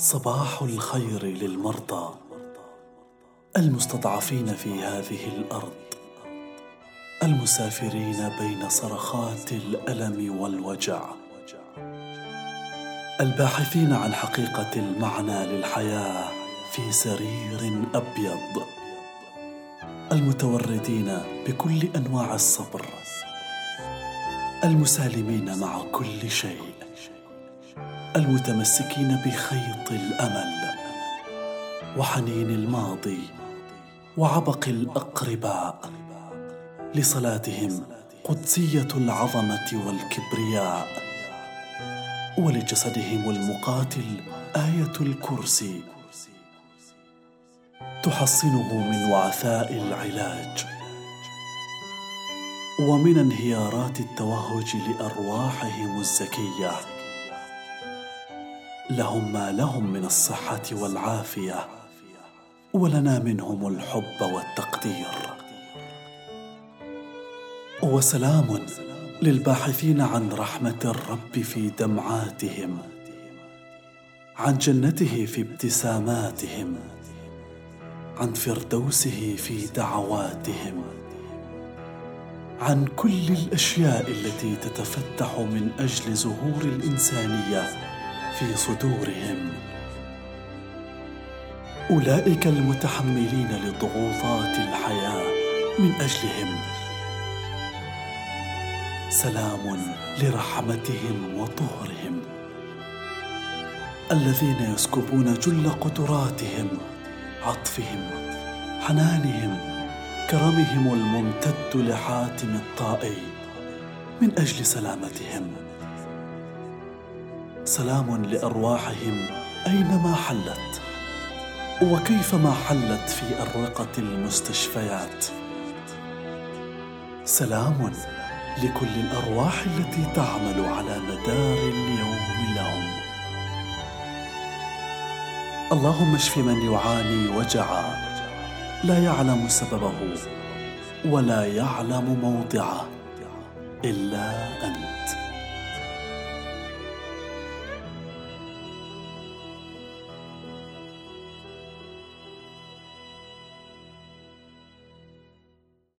صباح الخير للمرضى المستضعفين في هذه الأرض المسافرين بين صرخات الألم والوجع الباحثين عن حقيقة المعنى للحياة في سرير أبيض المتوردين بكل أنواع الصبر المسالمين مع كل شيء. المتمسكين بخيط الأمل وحنين الماضي وعبق الأقرباء لصلاتهم قدسية العظمة والكبرياء ولجسدهم المقاتل آية الكرسي تحصنه من وعثاء العلاج ومن انهيارات التوهج لأرواحهم الزكية لهم ما لهم من الصحة والعافية ولنا منهم الحب والتقدير. وسلام للباحثين عن رحمة الرب في دمعاتهم عن جنته في ابتساماتهم عن فردوسه في دعواتهم عن كل الأشياء التي تتفتح من أجل زهور الإنسانية. في صدورهم. أولئك المتحملين لضغوطات الحياة من أجلهم. سلام لرحمتهم وطهرهم. الذين يسكبون جل قدراتهم عطفهم حنانهم كرمهم الممتد لحاتم الطائي من أجل سلامتهم. سلام لأرواحهم أينما حلت وكيفما حلت في اروقه المستشفيات. سلام لكل الأرواح التي تعمل على مدار اليوم لهم. اللهم اشف من يعاني وجعا لا يعلم سببه ولا يعلم موضعه إلا أنت.